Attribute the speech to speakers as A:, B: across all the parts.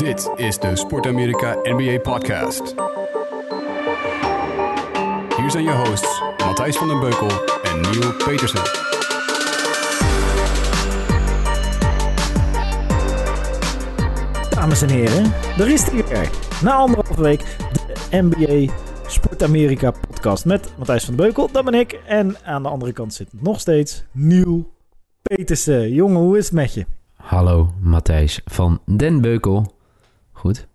A: Dit is de Sport Amerika NBA Podcast. Hier zijn je hosts Matthijs van den Beukel en Neil Petersen.
B: Dames en heren, er is hij weer. Na anderhalve week de NBA Sport Amerika podcast met Matthijs van den Beukel, dat ben ik. En aan de andere kant zit nog steeds Nieuw Petersen. Jongen, hoe is het met je?
C: Hallo, Matthijs van Den Beukel. Goed.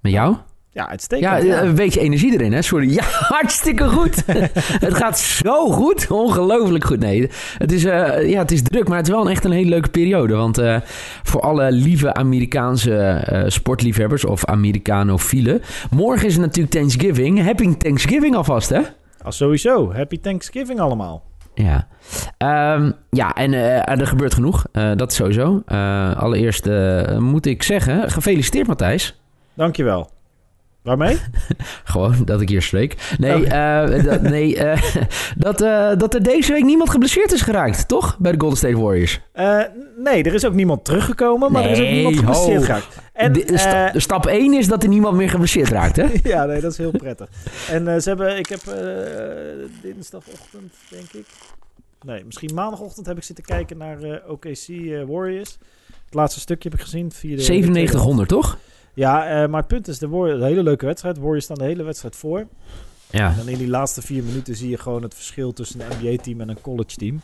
C: Met jou?
B: Ja, uitstekend.
C: Ja, een beetje energie erin, hè? Sorry. Ja, hartstikke goed. het gaat zo goed. Ongelooflijk goed. Nee, het is, eh, ja, het is druk, maar het is wel echt een hele leuke periode. Want eh, voor alle lieve Amerikaanse eh, sportliefhebbers of Americanofielen... Morgen is het natuurlijk Thanksgiving. Happy Thanksgiving alvast, hè?
B: Ah, sowieso. Happy Thanksgiving allemaal.
C: Ja, Ehm, ja en eh, er gebeurt genoeg. Eh, dat sowieso. Eh, allereerst moet ik zeggen, gefeliciteerd Matthijs.
B: Dankjewel. Waarmee?
C: Gewoon dat ik hier spreek. Nee,
B: Oh.
C: dat, nee dat, dat er deze week niemand geblesseerd is geraakt, toch? Bij de Golden State Warriors.
B: Nee, er is ook niemand teruggekomen, maar er is ook
C: Nee,
B: niemand geblesseerd geraakt. En,
C: de, de sta- de stap 1 is dat er niemand meer geblesseerd raakt, hè?
B: ja, nee, dat is heel prettig. En ze hebben, ik heb dinsdagochtend, denk ik. Nee, misschien maandagochtend heb ik zitten kijken naar eh, OKC eh, Warriors. Het laatste stukje heb ik gezien. Via de, de tweede
C: 9700, toch?
B: Ja, eh, maar het punt is, de Warriors, een hele leuke wedstrijd. Warriors staan de hele wedstrijd voor.
C: Ja.
B: En dan in die laatste vier minuten zie je gewoon het verschil tussen een NBA-team en een college-team.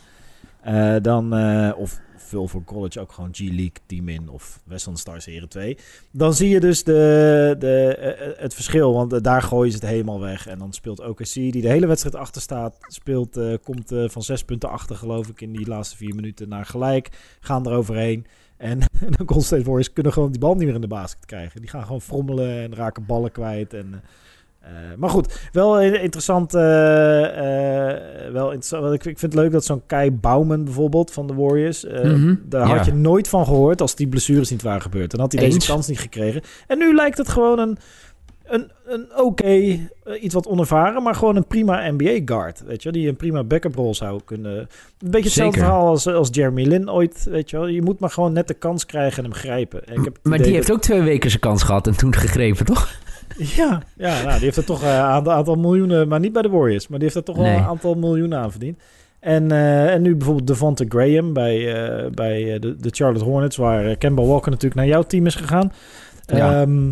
B: Dan, of veel voor college ook gewoon G-League team in of Western Stars Heren 2. Dan zie je dus de, de, eh, het verschil, want eh, daar gooien ze het helemaal weg. En dan speelt OKC, die de hele wedstrijd achter staat, speelt, eh, komt van zes punten achter geloof ik in die laatste vier minuten naar gelijk. Gaan er overheen. En de Golden State Warriors kunnen gewoon die bal niet meer in de basket krijgen. Die gaan gewoon frommelen en raken ballen kwijt. En, maar goed, wel een interessant. eh, eh, wel interessant. want Ik, ik vind het leuk dat zo'n Kai Bouwman bijvoorbeeld van de Warriors. eh,
C: Mhm,
B: daar had
C: ja.
B: je nooit van gehoord als die blessures niet waren gebeurd. Dan had hij
C: Eens.
B: deze kans niet gekregen. En nu lijkt het gewoon een. Een, een oké, eh, iets wat onervaren, maar gewoon een prima NBA-guard. Weet je, die een prima backup rol zou kunnen. Een beetje hetzelfde
C: Zeker.
B: verhaal als, als Jeremy Lin ooit. Weet je, wel. je moet maar gewoon net de kans krijgen en hem grijpen. En ik heb
C: Maar die
B: dat-
C: heeft ook twee weken zijn kans gehad en toen gegrepen, toch?
B: ja, ja nou, die heeft er toch een aantal, aantal miljoenen, maar niet bij de Warriors, maar die heeft er toch wel
C: Nee.
B: een aantal miljoenen aan verdiend. En, eh, en nu bijvoorbeeld Devonta Graham bij, eh, bij eh, de, de Charlotte Hornets, waar eh, Kemba Walker natuurlijk naar jouw team is gegaan.
C: Ja.
B: Ehm,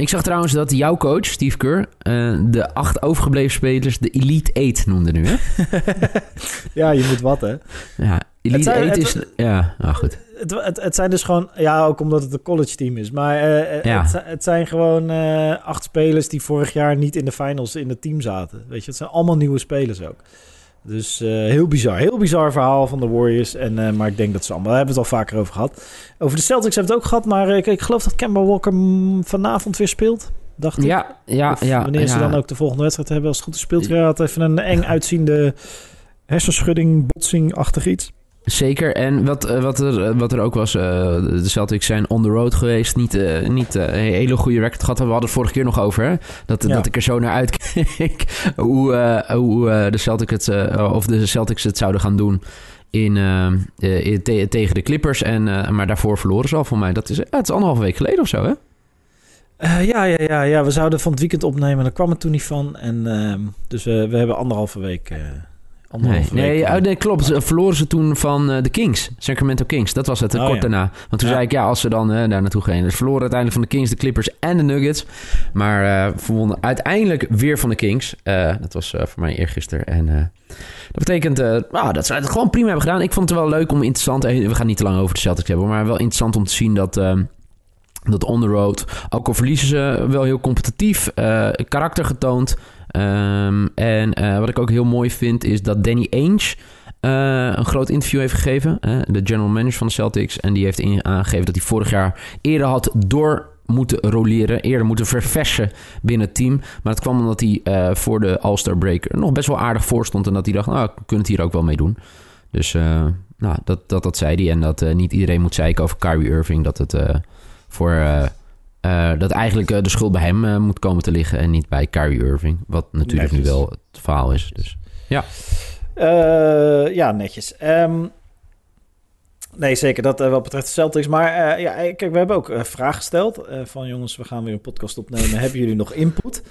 C: Ik zag trouwens dat jouw coach, Steve Kerr, eh, de acht overgebleven spelers de Elite Eight noemde nu, hè?
B: ja, je moet wat, hè.
C: Ja, Elite
B: zijn-
C: Eight is... Ja, nou goed.
B: Het, het, het zijn dus gewoon, ja, ook omdat het een college team is, maar eh,
C: Ja.
B: het, zi- het zijn gewoon eh, acht spelers die vorig jaar niet in de finals in het team zaten. Weet je, het zijn allemaal nieuwe spelers ook. Dus eh, heel bizar. Heel bizar verhaal van de Warriors. En, eh, maar ik denk dat ze allemaal... Daar hebben we het al vaker over gehad. Over de Celtics hebben we het ook gehad. Maar ik, ik geloof dat Kemba Walker vanavond weer speelt. Dacht ik.
C: Ja, ja,
B: Of
C: ja.
B: wanneer ze dan ook de volgende wedstrijd hebben. Als het goed is speelt hij had even een eng uitziende hersenschudding, botsing-achtig iets.
C: Zeker. En wat, eh, wat, er, wat er ook was, eh, de Celtics zijn on the road geweest. Niet, eh, niet eh, een hele goede record gehad. We hadden het vorige keer nog over. Hè? Dat,
B: Ja.
C: dat ik er zo naar uitkeek. hoe eh, hoe eh, de, Celtics het, eh, of de Celtics het zouden gaan doen. In, eh, eh, in- te- tegen de Clippers. En, eh, maar daarvoor verloren ze al voor mij. Dat is, het is anderhalve week geleden of zo, hè?
B: Eh, ja, ja, ja, ja, we zouden van het weekend opnemen. Daar kwam het toen niet van. En, ehm, dus we hebben anderhalve week...
C: Nee, nee, oh, nee, klopt. Ze verloren ze toen van eh, de Kings. Sacramento Kings. Dat was het, eh,
B: Oh,
C: kort
B: ja.
C: daarna. Want toen
B: Ja.
C: zei ik, ja, als ze dan daar naartoe gaan. Ze verloren uiteindelijk van de Kings, de Clippers en de Nuggets. Maar verwonnen uiteindelijk weer van de Kings. Dat was voor mij eergisteren. En dat betekent nou, dat ze het gewoon prima hebben gedaan. Ik vond het wel leuk om interessant... We gaan niet te lang over de Celtics hebben. Maar wel interessant om te zien dat... dat on the road, ook al verliezen ze wel heel competitief, karakter getoond. Ehm, en eh, wat ik ook heel mooi vind, is dat Danny Ainge eh, een groot interview heeft gegeven. de general manager van de Celtics. En die heeft aangegeven dat hij vorig jaar eerder had door moeten roleren. Eerder moeten verversen binnen het team. Maar het kwam omdat hij eh, voor de All-Star break nog best wel aardig voor stond. En dat hij dacht, nou, ik kan het hier ook wel mee doen. Dus nou, dat, dat, dat zei hij. En dat niet iedereen moet zeiken over Kyrie Irving. Dat het voor... eh, dat eigenlijk eh, de schuld bij hem eh, moet komen te liggen en niet bij Kyrie Irving. Wat natuurlijk
B: Netjes.
C: nu wel het verhaal is. Dus.
B: Eh, ja, netjes. Ehm, Nee, zeker. Dat uh, wat betreft de Celtics. Maar uh, ja, kijk, we hebben ook uh, vragen gesteld. van jongens, we gaan weer een podcast opnemen. hebben jullie nog input?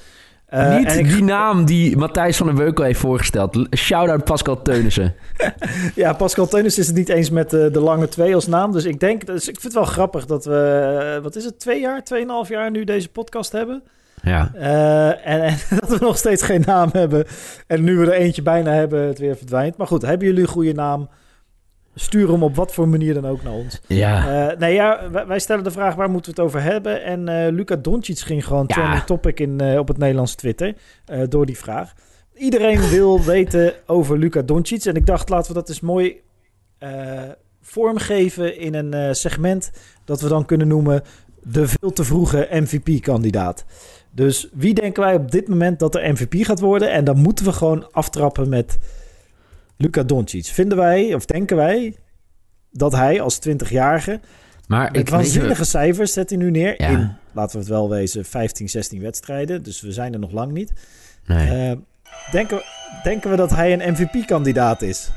C: Niet ik... die naam die Matthijs van der Weukel heeft voorgesteld. Shout-out Pascal Teunissen.
B: ja, Pascal Teunissen is het niet eens met de lange twee als naam. Dus ik denk, dus ik vind het wel grappig dat we, wat is het, twee jaar, tweeënhalf jaar nu deze podcast hebben.
C: Ja.
B: en, en, dat we nog steeds geen naam hebben. En nu we er eentje bijna hebben, het weer verdwijnt. Maar goed, hebben jullie een goede naam? Stuur hem op wat voor manier dan ook naar ons.
C: Ja.
B: Uh, nee, ja, wij, stellen de vraag waar moeten we het over hebben. En uh, Luca Doncic ging gewoon ja. trending topic in, uh, op het Nederlands Twitter door die vraag. Iedereen wil weten over Luca Doncic. En ik dacht, laten we dat eens mooi vormgeven in een segment dat we dan kunnen noemen de veel te vroege MVP-kandidaat. Dus wie denken wij op dit moment dat er MVP gaat worden? En dan moeten we gewoon aftrappen met Luca Doncic. Vinden wij, of denken wij, dat hij als 20-jarige...
C: Maar
B: met waanzinnige cijfers zet hij nu neer in, laten we het wel wezen, 15, 16 wedstrijden. Dus we zijn er nog lang niet.
C: Nee.
B: Uh, denken, denken we dat hij een MVP-kandidaat is?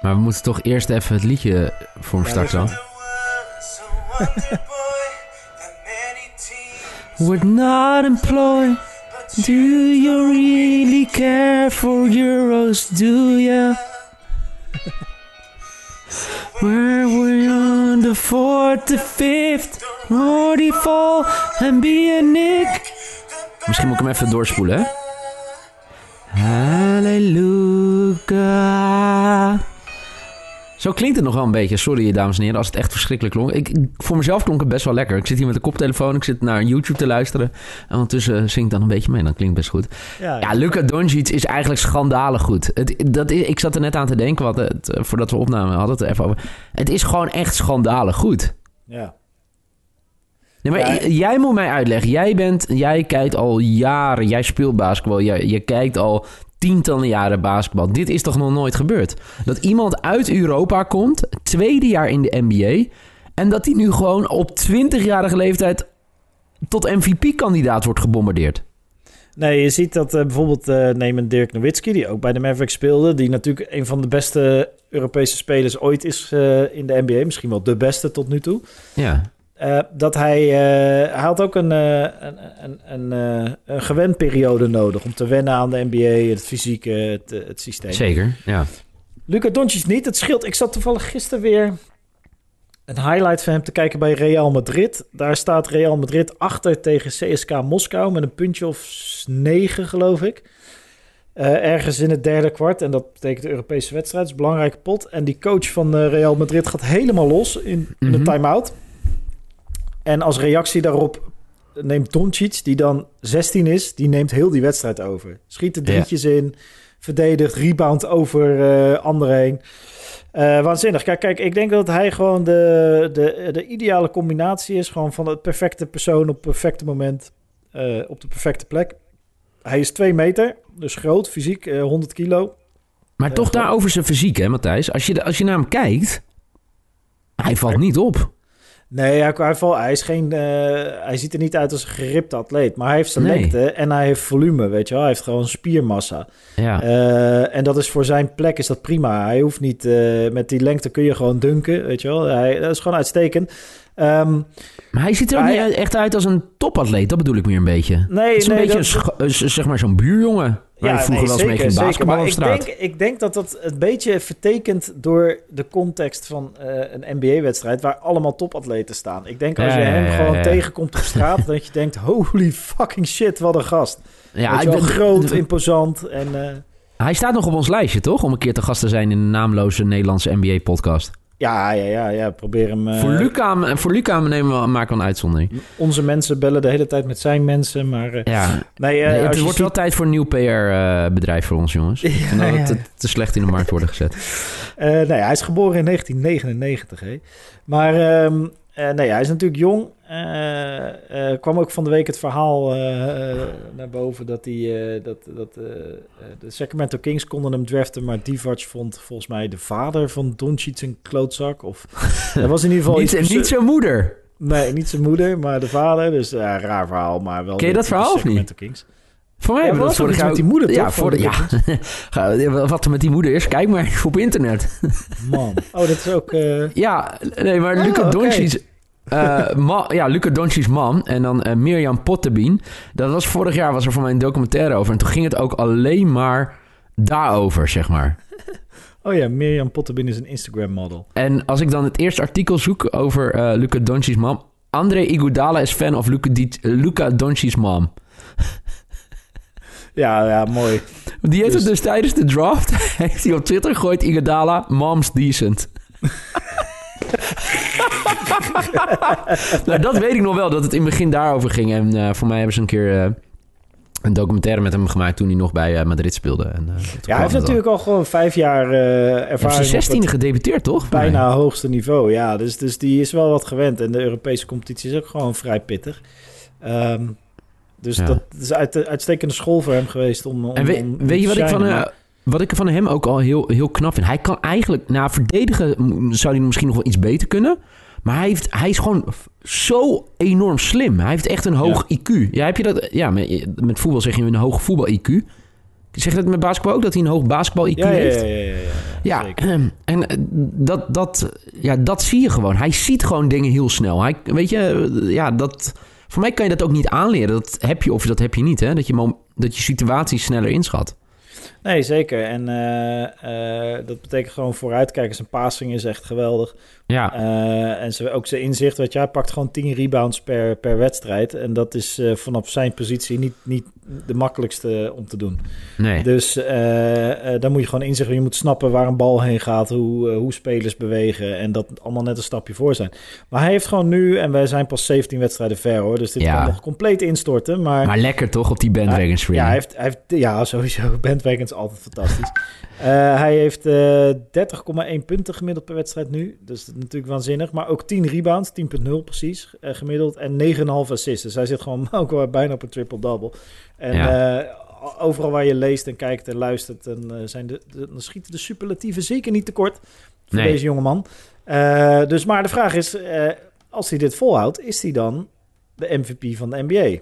C: Maar we moeten toch eerst even het liedje voor hem starten dan. We're not employed. Do you really care for euros? Do you? Where we on the fourth, the fifth, fall and be a Nick. Misschien moet ik hem even doorspoelen, hè? Halleluja. Zo klinkt het nog wel een beetje. Sorry, dames en heren, als het echt verschrikkelijk klonk. Ik, voor mezelf klonk het best wel lekker. Ik zit hier met de koptelefoon, ik zit naar YouTube te luisteren. En ondertussen zing ik dan een beetje mee. Dan klinkt best goed. Ja, ja Luca Doncic is eigenlijk schandalig goed. Het, dat is, ik zat er net aan te denken, wat het, voordat we opnamen hadden het er even over. Het is gewoon echt schandalig goed.
B: Ja.
C: Nee, maar jij moet mij uitleggen. Jij, bent, jij kijkt al jaren, jij speelt basketbal. Jij, je kijkt al tientallen jaren basketbal. Dit is toch nog nooit gebeurd? Dat iemand uit Europa komt, tweede jaar in de NBA... en dat hij nu gewoon op 20-jarige leeftijd tot MVP-kandidaat wordt gebombardeerd.
B: Nee, je ziet dat uh, bijvoorbeeld uh, neem een Dirk Nowitzki, die ook bij de Mavericks speelde, die natuurlijk een van de beste Europese spelers ooit is uh, in de NBA, misschien wel de beste tot nu toe.
C: Ja.
B: Uh, dat hij, uh, hij had ook een, uh, een, een, een, een gewenperiode nodig om te wennen aan de NBA, het fysieke, het, het systeem.
C: Zeker, ja.
B: Luca Doncic niet. Het scheelt. Ik zat toevallig gisteren weer een highlight van hem te kijken bij Real Madrid. Daar staat Real Madrid achter tegen CSK Moskou met een puntje of negen, geloof ik. ergens in het derde kwart. En dat betekent de Europese wedstrijd. Is een belangrijke pot. En die coach van Real Madrid gaat helemaal los in, in mm -hmm. de time-out. En als reactie daarop neemt Doncic, die dan 16 is, die neemt heel die wedstrijd over. Schiet de drietjes in, verdedigt, rebound over uh, anderen heen. Uh, waanzinnig. Kijk, kijk, ik denk dat hij gewoon de, de, de ideale combinatie is. Gewoon van het perfecte persoon op het perfecte moment. Uh, op de perfecte plek. Hij is 2 meter, dus groot, fysiek, 100 kilo.
C: Maar toch daarover zijn fysiek, hè, Matthijs? Als je, als je naar hem kijkt, hij valt niet op.
B: Nee, hij, hij, is geen, uh, hij ziet er niet uit als een geripte atleet. Maar hij heeft zijn nee. lengte en hij heeft volume, weet je wel. Hij heeft gewoon spiermassa.
C: Ja.
B: Uh, en dat is voor zijn plek is dat prima. Hij hoeft niet... Uh, met die lengte kun je gewoon dunken, weet je wel. Hij, dat is gewoon uitstekend. Um,
C: maar hij ziet er ook hij, niet echt uit als een topatleet. Dat bedoel ik meer een beetje.
B: Nee,
C: het is
B: nee,
C: een beetje
B: dat,
C: een, zeg maar zo'n buurjongen. Waar ja, je vroeger nee, wel eens mee ging basketballen op straat.
B: Ik denk, ik denk dat dat een beetje vertekent door de context van uh, een NBA-wedstrijd... waar allemaal topatleten staan. Ik denk als je hem ja, gewoon tegenkomt op straat... dat je denkt, holy fucking shit, wat een gast. Ja, ik ben groot, imposant en... Uh,
C: hij staat nog op ons lijstje, toch? Om een keer te gast te zijn in een naamloze Nederlandse NBA-podcast.
B: Ja, ja, ja, ja, probeer hem... Uh...
C: Voor Luca, voor Luca nemen we, maken we een uitzondering.
B: Onze mensen bellen de hele tijd met zijn mensen, maar... Uh,
C: ja, nee, uh, nee, het wordt ziet... wel tijd voor een nieuw PR-bedrijf voor ons, jongens. Ja, en dat ja. het te, slecht in de markt worden gezet.
B: nee, hij is geboren in 1999, hè. Maar... Uh, nee, hij is natuurlijk jong. Uh, uh, kwam ook van de week het verhaal naar boven dat, hij, dat, dat de Sacramento Kings konden hem draften, maar Divac vond volgens mij de vader van Doncic een klootzak. Of dat was in ieder geval
C: niet, iets niet zijn moeder.
B: Nee, niet zijn moeder, maar de vader. Dus ja, raar verhaal, maar wel.
C: Ken je dat verhaal of niet?
B: Kings.
C: Voor mij
B: Ja, was
C: dat
B: iets
C: jaar...
B: met die moeder,
C: ja,
B: toch,
C: voor de, ja. Wat er met die moeder is, kijk maar op internet.
B: Man. Oh, dat is ook... eh,
C: Ja, nee, maar
B: Oh,
C: Luca
B: oké.
C: Doncic... eh, ma- ja, Luca Doncic's man en dan eh, Mirjam Potterbien. Dat was vorig jaar, was er voor mij een documentaire over. En toen ging het ook alleen maar daarover, zeg maar.
B: Oh ja, Mirjam Potterbin is een Instagram-model.
C: En als ik dan het eerste artikel zoek over eh Luca Doncic's mam... André Iguodala is fan of Luca, Luca Doncic's mom.
B: Ja, ja, mooi.
C: Die heeft
B: Dus-
C: het dus tijdens de draft... heeft hij op Twitter gegooid... Iguodala, mom's decent. nou, dat weet ik nog wel, dat het in het begin daarover ging. En eh, voor mij hebben ze een keer eh, een documentaire met hem gemaakt... toen hij nog bij eh, Madrid speelde. En,
B: Ja, hij heeft natuurlijk al gewoon vijf jaar.
C: Hij heeft
B: ervaring
C: zijn
B: op het
C: 16e gedebuteerd, toch?
B: bijna hoogste niveau. Ja, dus, dus die is wel wat gewend. En de Europese competitie is ook gewoon vrij pittig. Ehm, dus
C: Ja.
B: dat is uit de uitstekende school voor hem geweest om, om
C: En weet,
B: om
C: weet je wat ik, van, wat ik van hem ook al heel, heel knap vind? Hij kan eigenlijk, na verdedigen m- zou hij misschien nog wel iets beter kunnen. Maar hij, heeft, hij is gewoon zo enorm slim. Hij heeft echt een hoog IQ. Ja, heb je dat? Ja, met, met voetbal zeg je een hoog voetbal-IQ. Zeg je dat met basketbal ook? Dat hij een hoog basketbal-IQ
B: ja, ja,
C: heeft?
B: ja, ja, ja, ja,
C: Ja,
B: zeker.
C: en eh, dat, dat, ja, dat zie je gewoon. Hij ziet gewoon dingen heel snel. Hij, weet je, eh, ja, dat, voor mij kan je dat ook niet aanleren. Dat heb je of dat heb je niet. Hè? Dat, je, dat je situaties sneller inschat.
B: Nee, zeker. En eh, dat betekent gewoon vooruitkijken. Zijn passing is echt geweldig.
C: Ja,
B: Eh, en ze, ook zijn inzicht, weet je, hij pakt gewoon 10 rebounds per, per wedstrijd. En dat is eh, vanaf zijn positie niet, niet de makkelijkste om te doen.
C: nee.
B: Dus eh, daar moet je gewoon inzicht Je moet snappen waar een bal heen gaat, hoe, hoe spelers bewegen. En dat allemaal net een stapje voor zijn. Maar hij heeft gewoon nu, en wij zijn pas 17 wedstrijden ver hoor. Dus dit
C: Ja.
B: kan nog compleet instorten. Maar,
C: Maar lekker toch op die bandwagon springen.
B: ja, hij heeft, hij heeft, ja, sowieso. Bandwagon is altijd fantastisch. Eh, hij heeft eh 30,1 punten gemiddeld per wedstrijd nu. Dus dat is natuurlijk waanzinnig. Maar ook 10 rebounds, 10,0 precies eh, gemiddeld. En 9,5 assists. Dus hij zit gewoon ook wel bijna op een triple-double. En
C: Ja.
B: eh, overal waar je leest en kijkt en luistert... Dan, eh, zijn de, de- dan schieten de superlatieven zeker niet tekort voor
C: Nee.
B: deze jongeman. Eh dus maar de vraag is, eh, als hij dit volhoudt... is hij dan de MVP van de NBA?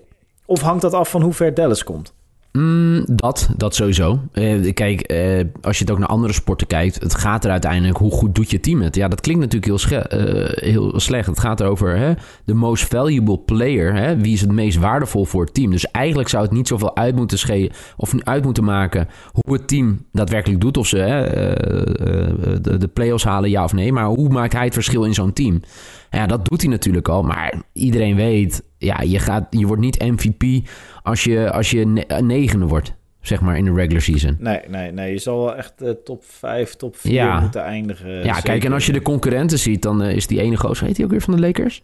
B: Of hangt dat af van hoe ver Dallas komt?
C: Mm, dat, dat sowieso. Eh, kijk, eh, als je het ook naar andere sporten kijkt, het gaat er uiteindelijk hoe goed doet je team het. Ja, dat klinkt natuurlijk heel, eh, heel slecht. Het gaat erover hè, de most valuable player. Hè, wie is het meest waardevol voor het team? Dus eigenlijk zou het niet zoveel uit moeten of uit moeten maken hoe het team daadwerkelijk doet. Of ze hè, de, de play-offs halen, ja of nee. Maar hoe maakt hij het verschil in zo'n team? Ja, dat doet hij natuurlijk al. Maar iedereen weet, ja, je, gaat, je wordt niet MVP als je, als je ne- een negende wordt, zeg maar, in de regular season.
B: Nee, nee, nee. Je zal wel echt eh, top 5, top 4
C: Ja.
B: moeten eindigen.
C: ja,
B: zeker.
C: kijk, en als je de concurrenten ziet, dan eh, is die ene gozer, heet die ook weer van de Lakers?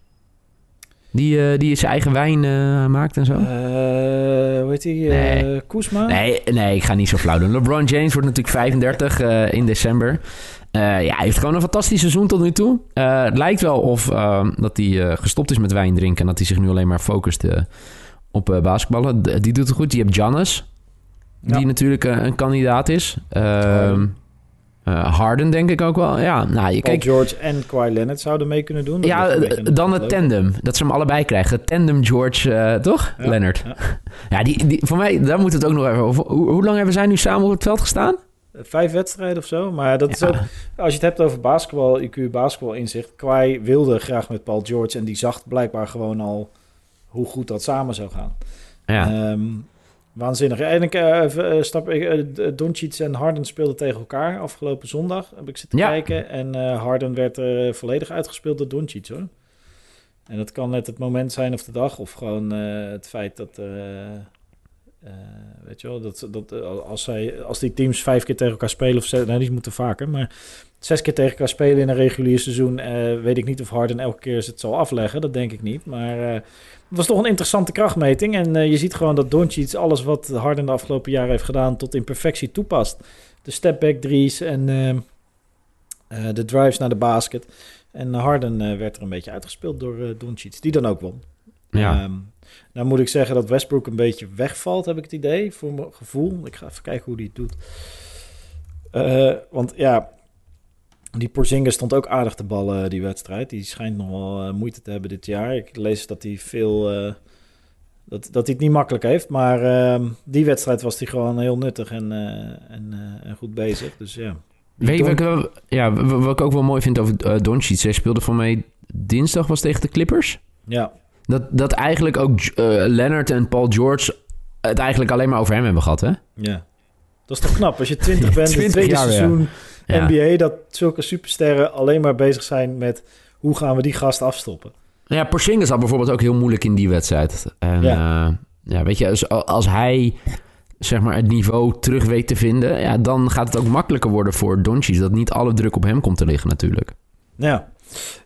C: Die, eh, die zijn eigen wijn eh, maakt en zo?
B: Eh, hoe heet die? eh
C: Nee.
B: Koesma?
C: Nee, nee, ik ga niet zo flauw doen. LeBron James wordt natuurlijk 35 eh, in december. Eh, ja, hij heeft gewoon een fantastisch seizoen tot nu toe. Eh, het lijkt wel of eh, dat hij eh, gestopt is met wijn drinken... en dat hij zich nu alleen maar focust op basketballen. D- die doet het goed. Je hebt Giannis, die natuurlijk een kandidaat is. Ehm, eh, Harden denk ik ook wel. Ja, nou, je kijkt...
B: George en Kawhi Leonard zouden mee kunnen doen. Dat
C: Ja, dan het tandem. Dat ze hem allebei krijgen. Het tandem George, toch?
B: Ja,
C: Leonard.
B: ja.
C: Ja, die, die, voor mij, daar moet het ook nog even over. Hoe, hoe lang hebben zij nu samen op het veld gestaan?
B: Vijf wedstrijden of zo. Maar dat is ook, als je het hebt over basketbal, IQ basketbal inzicht. Kawhi wilde graag met Paul George en die zag blijkbaar gewoon al hoe goed dat samen zou gaan.
C: Ja.
B: Ehm, waanzinnig. En ik eh, stap, Doncic en Harden speelden tegen elkaar afgelopen zondag. Heb ik zitten
C: Ja.
B: kijken. En Harden werd eh, volledig uitgespeeld door Doncic hoor. En dat kan net het moment zijn of de dag. Of gewoon het feit dat... eh, weet je wel, dat, dat eh, als, zij, als die teams vijf keer tegen elkaar spelen... Of zes, nou, die moeten vaker, maar... Zes keer tegen elkaar spelen in een regulier seizoen. eh, weet ik niet of Harden elke keer het zal afleggen. Dat denk ik niet. Maar het was toch een interessante krachtmeting. En je ziet gewoon dat Doncic alles wat Harden de afgelopen jaren heeft gedaan... tot in perfectie toepast. De stepback threes en eh, eh, de drives naar de basket. En Harden werd er een beetje uitgespeeld door eh Doncic. Die dan ook won.
C: ja.
B: Ehm, nou moet ik zeggen dat Westbrook een beetje wegvalt, heb ik het idee, voor mijn gevoel. Ik ga even kijken hoe hij het doet. Eh, want ja, die Porzingis stond ook aardig te ballen die wedstrijd. Die schijnt nog wel eh, moeite te hebben dit jaar. Ik lees dat hij veel, eh, dat, dat hij het niet makkelijk heeft. Maar ehm, die wedstrijd was hij gewoon heel nuttig en, eh, en, eh, en goed bezig. Dus ja. Die
C: Weet je wat ik, wel- ja, wat ik ook wel mooi vind over uh, Doncic? Hij speelde voor mij dinsdag was tegen de Clippers.
B: Ja,
C: Dat, dat eigenlijk ook eh, Leonard en Paul George het eigenlijk alleen maar over hem hebben gehad, hè?
B: ja. Dat is toch knap als je 20 bent, het
C: 20
B: tweede
C: jaar,
B: seizoen
C: Ja.
B: NBA, dat zulke supersterren alleen maar bezig zijn met hoe gaan we die gast afstoppen.
C: Ja, Porzingis had bijvoorbeeld ook heel moeilijk in die wedstrijd. En
B: Ja.
C: ja, ja weet je, als, als hij zeg maar het niveau terug weet te vinden, ja, dan gaat het ook makkelijker worden voor Doncic. Dat niet alle druk op hem komt te liggen natuurlijk.
B: Ja,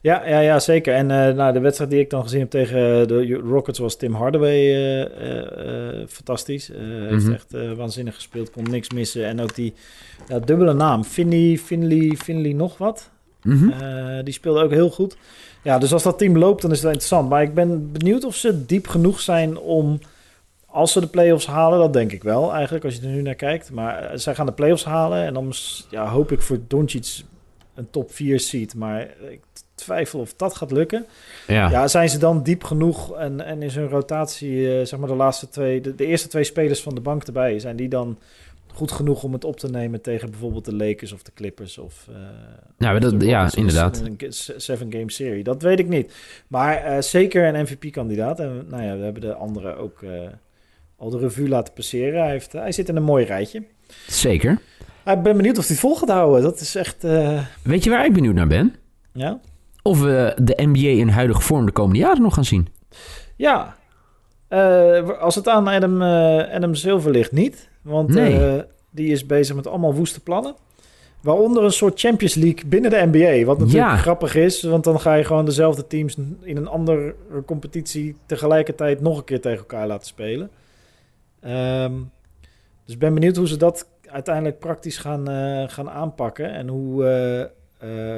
B: ja, ja, ja zeker. En eh, nou, de wedstrijd die ik dan gezien heb tegen de Rockets was Tim Hardaway eh, eh, eh, fantastisch. Eh Heeft
C: Mhm.
B: echt eh, waanzinnig gespeeld, kon niks missen. En ook die ja, dubbele naam, Finley, Finley, Finley nog wat.
C: Mhm.
B: Eh, die speelde ook heel goed. Ja, dus als dat team loopt, dan is het wel interessant. Maar ik ben benieuwd of ze diep genoeg zijn om... Als ze de play-offs halen, dat denk ik wel eigenlijk, als je er nu naar kijkt. Maar eh, zij gaan de play-offs halen en dan ja, hoop ik voor Doncic een top 4 seed. Maar ik twijfel of dat gaat lukken.
C: ja.
B: Ja, zijn ze dan diep genoeg en, en is hun rotatie, eh, zeg maar de laatste twee, de, de eerste twee spelers van de bank erbij, zijn die dan goed genoeg om het op te nemen tegen bijvoorbeeld de Lakers of de Clippers of
C: Ja, maar dat- ja, inderdaad.
B: Een ge- seven game serie. Dat weet ik niet. Maar eh, zeker een MVP-kandidaat. En nou ja, we hebben de andere ook al de revue laten passeren. Hij, heeft, hij zit in een mooi rijtje.
C: Zeker.
B: Ik ben benieuwd of hij het vol gaat houden. Dat is echt,
C: Weet je waar ik benieuwd naar ben?
B: ja.
C: Of we de NBA in huidige vorm de komende jaren nog gaan zien.
B: Ja, Eh, als het aan Adam, eh, Adam Silver ligt, niet. Want
C: Nee.
B: eh, die is bezig met allemaal woeste plannen. Waaronder een soort Champions League binnen de NBA. Wat natuurlijk
C: Ja.
B: grappig is, want dan ga je gewoon dezelfde teams in een andere competitie tegelijkertijd nog een keer tegen elkaar laten spelen. Ehm, dus ben benieuwd hoe ze dat uiteindelijk praktisch gaan, gaan aanpakken. En hoe,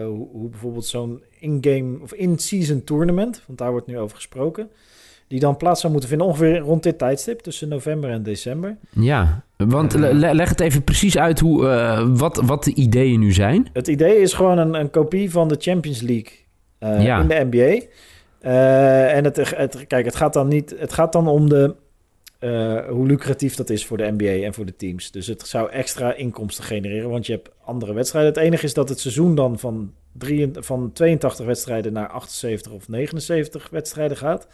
B: hoe, hoe bijvoorbeeld zo'n in-game of in-season tournament, want daar wordt nu over gesproken, die dan plaats zou moeten vinden ongeveer rond dit tijdstip, tussen november en december.
C: Ja, want le- leg het even precies uit hoe, eh, wat, wat de ideeën nu zijn.
B: Het idee is gewoon een, een kopie van de Champions League eh,
C: Ja.
B: in de NBA. Eh, en het, het, kijk, het gaat dan niet. Het gaat dan om de. Eh, hoe lucratief dat is voor de NBA en voor de teams. Dus het zou extra inkomsten genereren, want je hebt andere wedstrijden. Het enige is dat het seizoen dan van, drie, van 82 wedstrijden naar 78 of 79 wedstrijden gaat.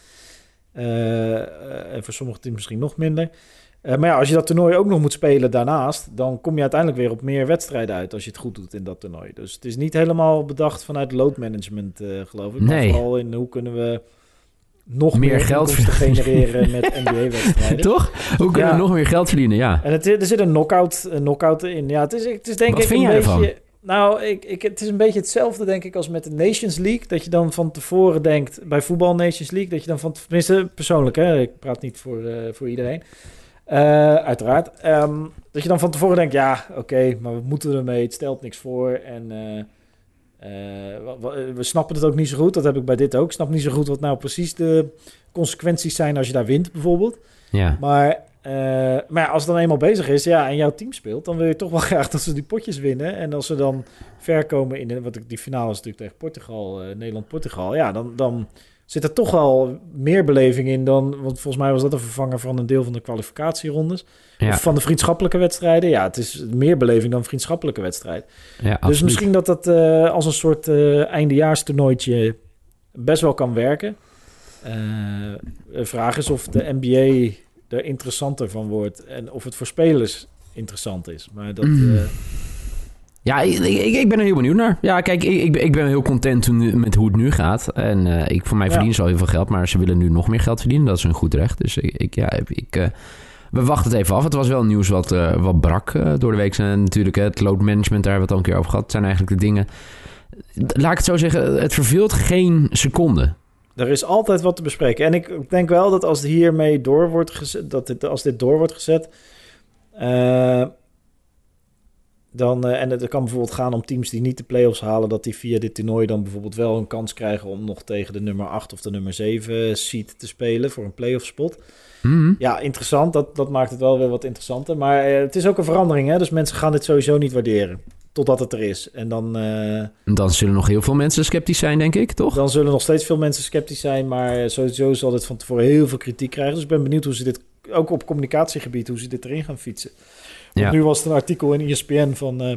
B: Eh, eh, en voor sommige teams misschien nog minder. Maar ja, als je dat toernooi ook nog moet spelen daarnaast, dan kom je uiteindelijk weer op meer wedstrijden uit als je het goed doet in dat toernooi. Dus het is niet helemaal bedacht vanuit load management, eh, geloof ik.
C: Nee.
B: Maar vooral in hoe kunnen we nog
C: Meer
B: meer,
C: geld verdienen.
B: genereren met NBA-wedstrijden.
C: Toch? Hoe kunnen
B: Ja.
C: we nog meer geld verdienen? Ja.
B: En het, er zit een knockout, een knockout in. Ja, het is, het is denk
C: Wat
B: ik
C: vind
B: een
C: jij
B: beetje...
C: ervan?
B: Nou, ik, ik, het is een beetje hetzelfde, denk ik, als met de Nations League. Dat je dan van tevoren denkt, bij voetbal Nations League, dat je dan van, tenminste persoonlijk, hè, ik praat niet voor, eh, voor iedereen, Eh, uiteraard. Ehm, dat je dan van tevoren denkt, ja, oké, maar we moeten ermee, het stelt niks voor. En eh, eh, we snappen het ook niet zo goed, dat heb ik bij dit ook. Ik snap niet zo goed wat nou precies de consequenties zijn als je daar wint, bijvoorbeeld.
C: Ja.
B: Maar, eh, maar ja, als het dan eenmaal bezig is ja, en jouw team speelt, dan wil je toch wel graag dat ze die potjes winnen. En als ze dan ver komen in de, wat ik, die finale is natuurlijk tegen Portugal, eh, Nederland-Portugal, ja, dan, dan zit er toch wel meer beleving in dan, want volgens mij was dat een vervanger van een deel van de kwalificatierondes.
C: Ja.
B: Of van de vriendschappelijke wedstrijden. Ja, het is meer beleving dan vriendschappelijke wedstrijd.
C: ja,
B: Dus
C: absoluut.
B: misschien dat dat eh, als een soort eh eindejaarstoernooitje best wel kan werken. Eh, de vraag is of de NBA er interessanter van wordt en of het voor spelers interessant is. Maar dat,
C: Mm. Ja, ik, ik, ik ben er heel benieuwd naar. Ja, kijk, ik, ik, ben- heel content met hoe het nu gaat. En eh, ik, voor mij verdienen ze al heel veel geld, maar ze willen nu nog meer geld verdienen. Dat is een goed recht. Dus ik, ik, ja, ik, eh, we wachten het even af. Het was wel nieuws wat, eh, wat brak door de week. En natuurlijk het load management, daar hebben we het al een keer over gehad. Het zijn eigenlijk de dingen... Laat ik het zo zeggen, het verveelt geen seconde.
B: er is altijd wat te bespreken. En ik denk wel dat als hiermee door wordt gezet, dat dit, als dit door wordt gezet, dan, eh, en het kan bijvoorbeeld gaan om teams die niet de play-offs halen, dat die via dit toernooi dan bijvoorbeeld wel een kans krijgen om nog tegen de nummer 8 of de nummer 7 seed te spelen voor een play-off spot.
C: Mhm.
B: Ja, interessant. Dat, dat maakt het wel weer wat interessanter. Maar eh, het is ook een verandering, hè? dus mensen gaan dit sowieso niet waarderen. totdat het er is. En dan, eh,
C: Dan zullen nog heel veel mensen sceptisch zijn, denk ik, toch?
B: dan zullen nog steeds veel mensen sceptisch zijn. Maar sowieso zal dit van tevoren heel veel kritiek krijgen. Dus ik ben benieuwd hoe ze dit, ook op communicatiegebied, hoe ze dit erin gaan fietsen.
C: Ja.
B: nu was het een artikel in ESPN van eh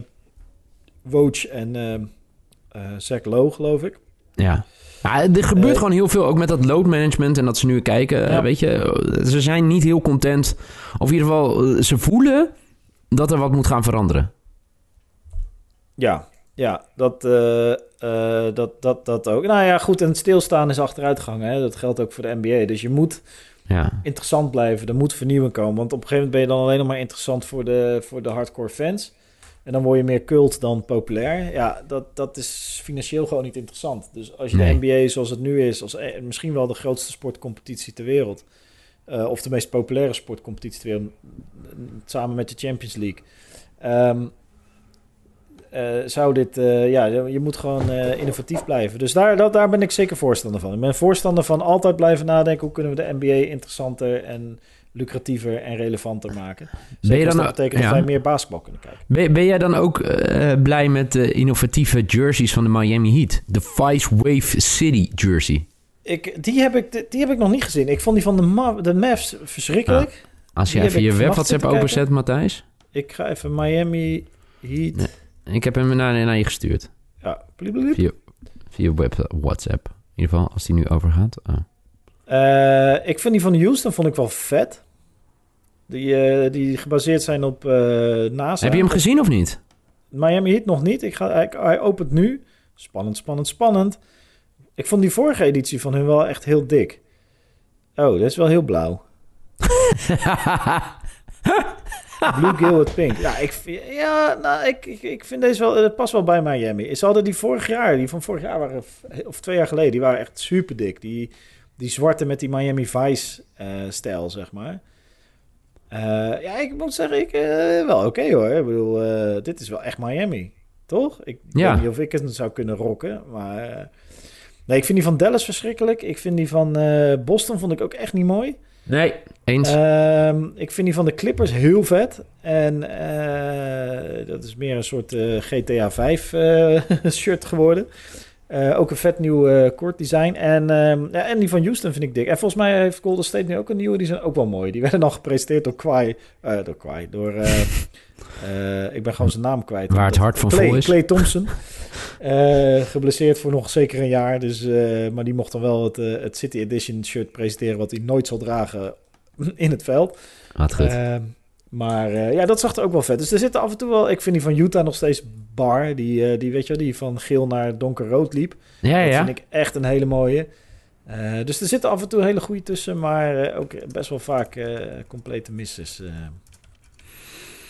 B: Woj en eh Zach Lowe, geloof ik.
C: Ja. Ja, er gebeurt gewoon heel veel, ook met dat load management en dat ze nu kijken.
B: Ja.
C: Weet je, ze zijn niet heel content. Of in ieder geval, ze voelen dat er wat moet gaan veranderen.
B: Ja, ja dat, dat, dat, dat ook. Nou ja, goed, en stilstaan is achteruitgang. Hè? Dat geldt ook voor de NBA. Dus je moet
C: Ja.
B: interessant blijven. Er moet vernieuwing komen. Want op een gegeven moment ben je dan alleen nog maar interessant voor de, voor de hardcore fans. En dan word je meer cult dan populair. Ja, dat, dat is financieel gewoon niet interessant. Dus als je
C: Nee.
B: de NBA zoals het nu is, als eh, misschien wel de grootste sportcompetitie ter wereld, eh, of de meest populaire sportcompetitie ter wereld, mm, samen met de Champions League, eh, zou dit, eh, ja, je moet gewoon eh, innovatief blijven. Dus daar, dat, daar ben ik zeker voorstander van. Ik ben voorstander van altijd blijven nadenken hoe kunnen we de NBA interessanter en lucratiever en relevanter maken. Zeker
C: Ben je
B: als
C: dan,
B: dat betekent
C: ja.
B: dat wij meer basketbal kunnen kijken.
C: ben, ben jij dan ook eh, blij met de innovatieve jerseys van de Miami Heat? De Vice Wave City jersey.
B: Ik, die, heb ik, die heb ik nog niet gezien. Ik vond die van de, Ma- de Mavs verschrikkelijk.
C: Als je
B: Die
C: even je web WhatsApp
B: zitten
C: openzet, Matthijs.
B: Ik ga even Miami Heat.
C: Nee. Ik heb hem naar, naar je gestuurd.
B: Ja, bliep.
C: Via, via web, WhatsApp. In ieder geval, als die nu overgaat. Oh.
B: Eh, ik vind die van Houston vond ik wel vet. Die, eh, die gebaseerd zijn op eh NASA.
C: Heb je hem gezien of niet?
B: Miami Heat nog niet. Ik ga, hij opent nu. Spannend, spannend, spannend. Ik vond die vorige editie van hun wel echt heel dik. Oh, dat is wel heel blauw. Blue, with Pink. Ja, ik, vind- ja nou, ik, ik, ik vind deze wel... Het past wel bij Miami. Ze hadden die vorig jaar... Die van vorig jaar waren... Of twee jaar geleden. Die waren echt super dik. Die, die zwarte met die Miami Vice-stijl, zeg maar. Eh, ja, ik moet zeggen, ik, eh, wel oké hoor. Ik bedoel, eh, dit is wel echt Miami, toch? Ik
C: Ja.
B: weet niet of ik het zou kunnen rocken, maar... eh, nee, ik vind die van Dallas verschrikkelijk. Ik vind die van eh, Boston vond ik ook echt niet mooi.
C: Nee. Eens.
B: Ehm, ik vind die van de Clippers heel vet. En eh, dat is meer een soort eh, GTA 5 eh, shirt geworden. Eh, ook een vet nieuw kort design. En, ehm, ja, en die van Houston vind ik dik. En volgens mij heeft Golden State nu ook een nieuwe. Die zijn ook wel mooi. Die werden dan gepresenteerd door Kwai. eh, door Kwai. Door... ik ben gewoon zijn naam kwijt.
C: Waar het hart van
B: Clay,
C: vol is.
B: Clay Thompson. Geblesseerd voor nog zeker een jaar. Dus, maar die mocht dan wel het, het City Edition shirt presenteren... wat hij nooit zal dragen in het veld.
C: Wat goed.
B: Maar eh, ja, dat zag er ook wel vet. Dus er zitten af en toe wel... Ik vind die van Utah nog steeds bar. Die, eh, die weet je wel, die van geel naar donkerrood liep.
C: ja,
B: dat
C: ja.
B: vind ik echt een hele mooie. Eh, dus er zitten af en toe hele goede tussen. Maar ook best wel vaak complete misses.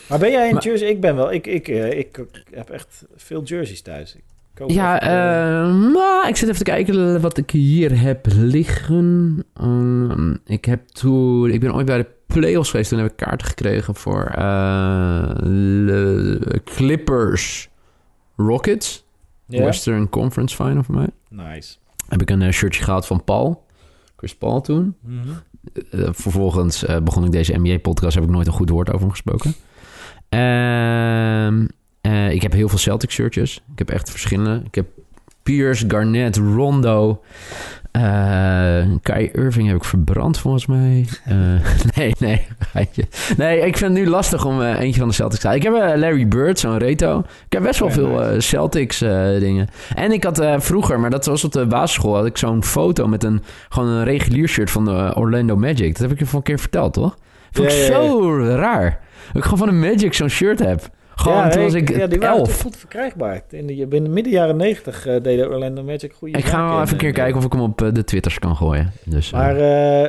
B: Maar ben jij een
C: Maar-
B: jersey? Ik ben wel. Ik, ik, ik, heb echt veel jerseys thuis. Ik
C: Ja,
B: eh,
C: eh, maar ik zit even te kijken wat ik hier heb liggen. Ehm, ik, heb toen, ik ben ooit bij de playoffs geweest. Toen heb ik kaarten gekregen voor eh, de Clippers Rockets. Western Conference Final voor mij.
B: Nice.
C: Heb ik een shirtje gehaald van Paul. Chris Paul toen.
B: Mhm.
C: Vervolgens begon ik deze NBA-podcast. Heb ik nooit een goed woord over hem gesproken. Ehm, eh, ik heb heel veel Celtic shirtjes. Ik heb echt verschillende. Ik heb Pierce, Garnett, Rondo. eh Kai Irving heb ik verbrand volgens mij. Eh, nee, nee. Nee, ik vind het nu lastig om eentje van de Celtics te halen. Ik heb Larry Bird, zo'n reto. Ik heb best wel veel Celtics dingen. En ik had vroeger, maar dat was op de basisschool, had ik zo'n foto met een gewoon een regulier shirt van de Orlando Magic. Dat heb ik je van een keer verteld, toch? Vond ik
B: Ja, ja, ja.
C: zo raar. Dat ik gewoon van de Magic zo'n shirt heb. Gewoon,
B: ja,
C: toen was ik
B: ja, die waren
C: elf.
B: goed verkrijgbaar. In de, binnen midden jaren negentig eh, deden Orlando Magic goede
C: Ik ga wel even een keer
B: eh,
C: kijken of ik hem op eh, de Twitters kan gooien. Dus,
B: Maar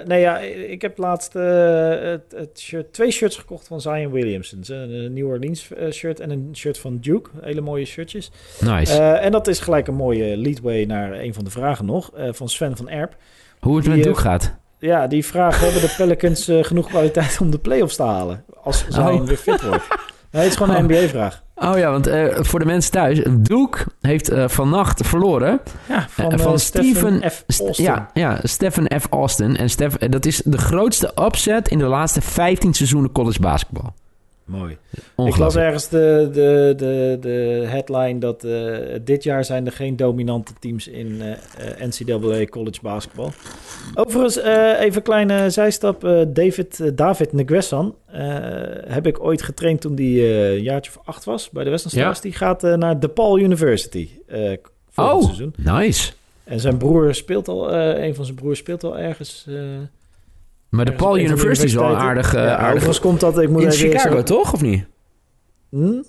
B: nee, ja, ik heb laatst het, het shirt, twee shirts gekocht van Zion Williamson. Een, New Orleans shirt en een shirt van Duke. Hele mooie shirtjes.
C: nice.
B: En dat is gelijk een mooie leadway naar een van de vragen nog. van Sven van Erp.
C: Hoe het
B: die,
C: met Duke gaat.
B: Ja, die vraag: hebben de Pelicans genoeg kwaliteit om de playoffs te halen? Als Zion
C: Oh.
B: weer fit wordt. Nee, het is gewoon een
C: Oh.
B: NBA-vraag.
C: Oh ja, want eh, voor de mensen thuis. Duke heeft eh, vannacht verloren.
B: Ja, van,
C: Eh, van
B: eh,
C: Steven
B: F.
C: St-
B: Austin.
C: ja, ja, Stephen F. Austin. En Steph, dat is de grootste upset in de laatste 15 seizoenen college basketbal.
B: Mooi. Ik las ergens de, de, de, de headline dat eh, dit jaar zijn er geen dominante teams in eh, eh, NCAA college basketbal. Overigens, even een kleine zijstap. David, David Negressan heb ik ooit getraind toen hij een jaartje of acht was bij de Western
C: Ja.
B: Stars. Die gaat naar DePaul University volgend
C: Oh,
B: seizoen.
C: nice.
B: En zijn broer speelt al, een van zijn broers speelt al ergens. Eh,
C: Maar de Paul
B: de
C: University is wel een
B: universiteiten.
C: aardig... eh,
B: Ja,
C: aardig
B: overigens komt dat, ik moet
C: in
B: even
C: Chicago, toch? Of niet?
B: Hm?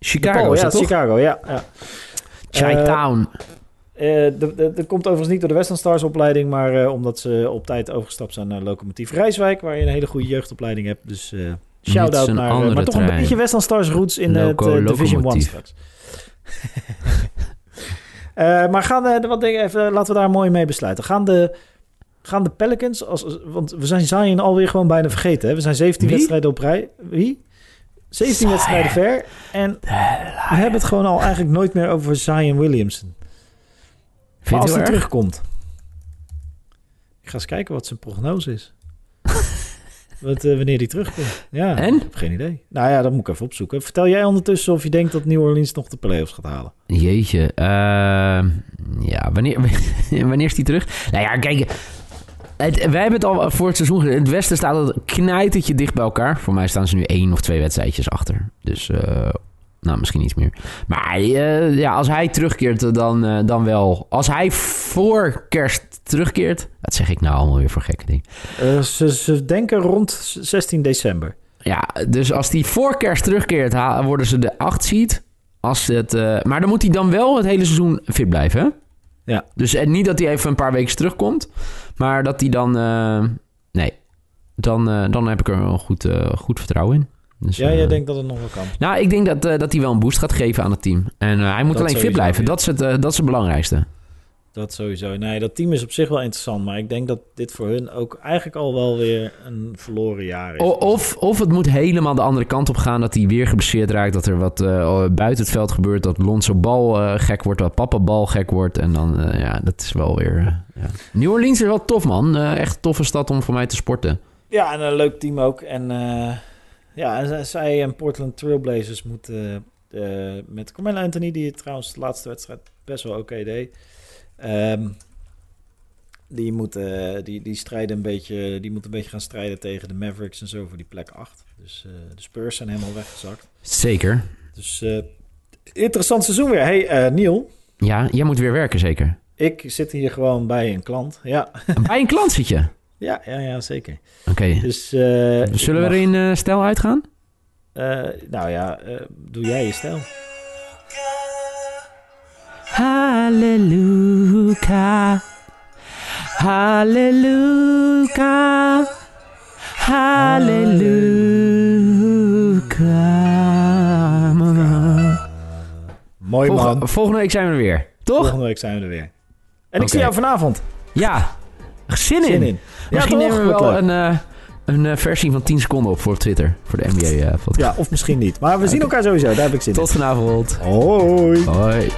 C: Chicago is
B: ja,
C: toch?
B: Chicago, ja. ja.
C: Chi-town.
B: Eh, de- Dat komt overigens niet door de Western Stars opleiding, maar eh, omdat ze op tijd overgestapt zijn naar Locomotief Rijswijk, waar je een hele goede jeugdopleiding hebt. Dus eh shout-out naar, eh, maar toch een beetje Western Stars roots in
C: Loco-
B: het eh, Division 1
C: Locomotief.
B: straks. Eh, maar gaan eh, de, wat dingen even, laten we daar mooi mee besluiten. Gaan de, gaan de Pelicans, als, want we zijn Zion alweer gewoon bijna vergeten. Hè? We zijn 17
C: Wie?
B: wedstrijden op rij. Wie? 17 wedstrijden ver. En we hebben het gewoon al eigenlijk nooit meer over Zion Williamson. Maar
C: Vind
B: als hij terugkomt. Ik ga eens kijken wat zijn prognose is. wat, eh, wanneer hij terugkomt. Ja,
C: En?
B: ik heb geen idee. Nou ja, dat moet ik even opzoeken. Vertel jij ondertussen of je denkt dat New Orleans nog de playoffs gaat halen.
C: Jeetje. ehm, ja, wanneer, wanneer is die terug? Nou ja, kijk. Het, wij hebben het al voor het seizoen gezien. Het Westen staat al knijtertje dicht bij elkaar. Voor mij staan ze nu één of twee wedstrijdjes achter. Dus, eh, nou, misschien iets meer. Maar eh, ja, als hij terugkeert, dan, eh, dan wel. Als hij voor kerst terugkeert... Dat zeg ik nou allemaal weer voor gekke dingen.
B: Ze, ze denken rond 16 december.
C: Ja, dus als hij voor kerst terugkeert, worden ze de acht seed. Als het, maar dan moet hij dan wel het hele seizoen fit blijven, hè?
B: Ja.
C: Dus en niet dat hij even een paar weken terugkomt, maar dat hij dan... eh, nee, dan, eh, dan heb ik er wel goed, eh, goed vertrouwen in. Dus,
B: Ja, jij denkt dat het nog wel kan.
C: Nou, ik denk dat, dat hij wel een boost gaat geven aan het team. En hij moet
B: Dat
C: alleen fit blijven.
B: ja.
C: Dat is, het, dat is het belangrijkste.
B: Dat sowieso. Nee, dat team is op zich wel interessant. Maar ik denk dat dit voor hun ook eigenlijk al wel weer een verloren jaar is.
C: Of, of het moet helemaal de andere kant op gaan. Dat hij weer geblesseerd raakt. Dat er wat eh, buiten het veld gebeurt. Dat Lonzo Bal eh, gek wordt. Dat Papa Bal gek wordt. En dan, eh, ja, dat is wel weer... ja. New Orleans is wel tof, man. Echt een toffe stad om voor mij te sporten.
B: Ja, en een leuk team ook. En ja, zij en Portland Trailblazers moeten met Carmelo Anthony, die trouwens de laatste wedstrijd best wel oké deed. Ehm, die, moeten, die, die, strijden een beetje, die moeten een beetje gaan strijden tegen de Mavericks en zo voor die plek 8. Dus eh, de Spurs zijn helemaal weggezakt.
C: Zeker.
B: Dus eh, interessant seizoen weer. Hey Niel,
C: Ja, jij moet weer werken, zeker.
B: ik zit hier gewoon bij een klant. Ja,
C: Bij een klant zit je.
B: ja, ja, ja zeker.
C: Oké.
B: Dus, eh,
C: Zullen
B: mag-
C: we er in eh, stijl uitgaan?
B: eh, nou ja, eh, doe jij je stijl.
C: Halleluja. Halleluja. Halleluja.
B: Mooi man.
C: Volg- volgende week zijn we er weer. Toch?
B: Volgende week zijn we er weer. En ik zie jou vanavond.
C: Ja. Zin in.
B: Zin in.
C: Misschien
B: ja,
C: nemen we wel een, eh, een eh, versie van 10 seconden op voor Twitter. Voor de NBA-podcast.
B: Ja, of misschien niet. Maar we zien elkaar sowieso. Daar heb ik zin
C: Tot vanavond.
B: in. Hoi.
C: Hoi.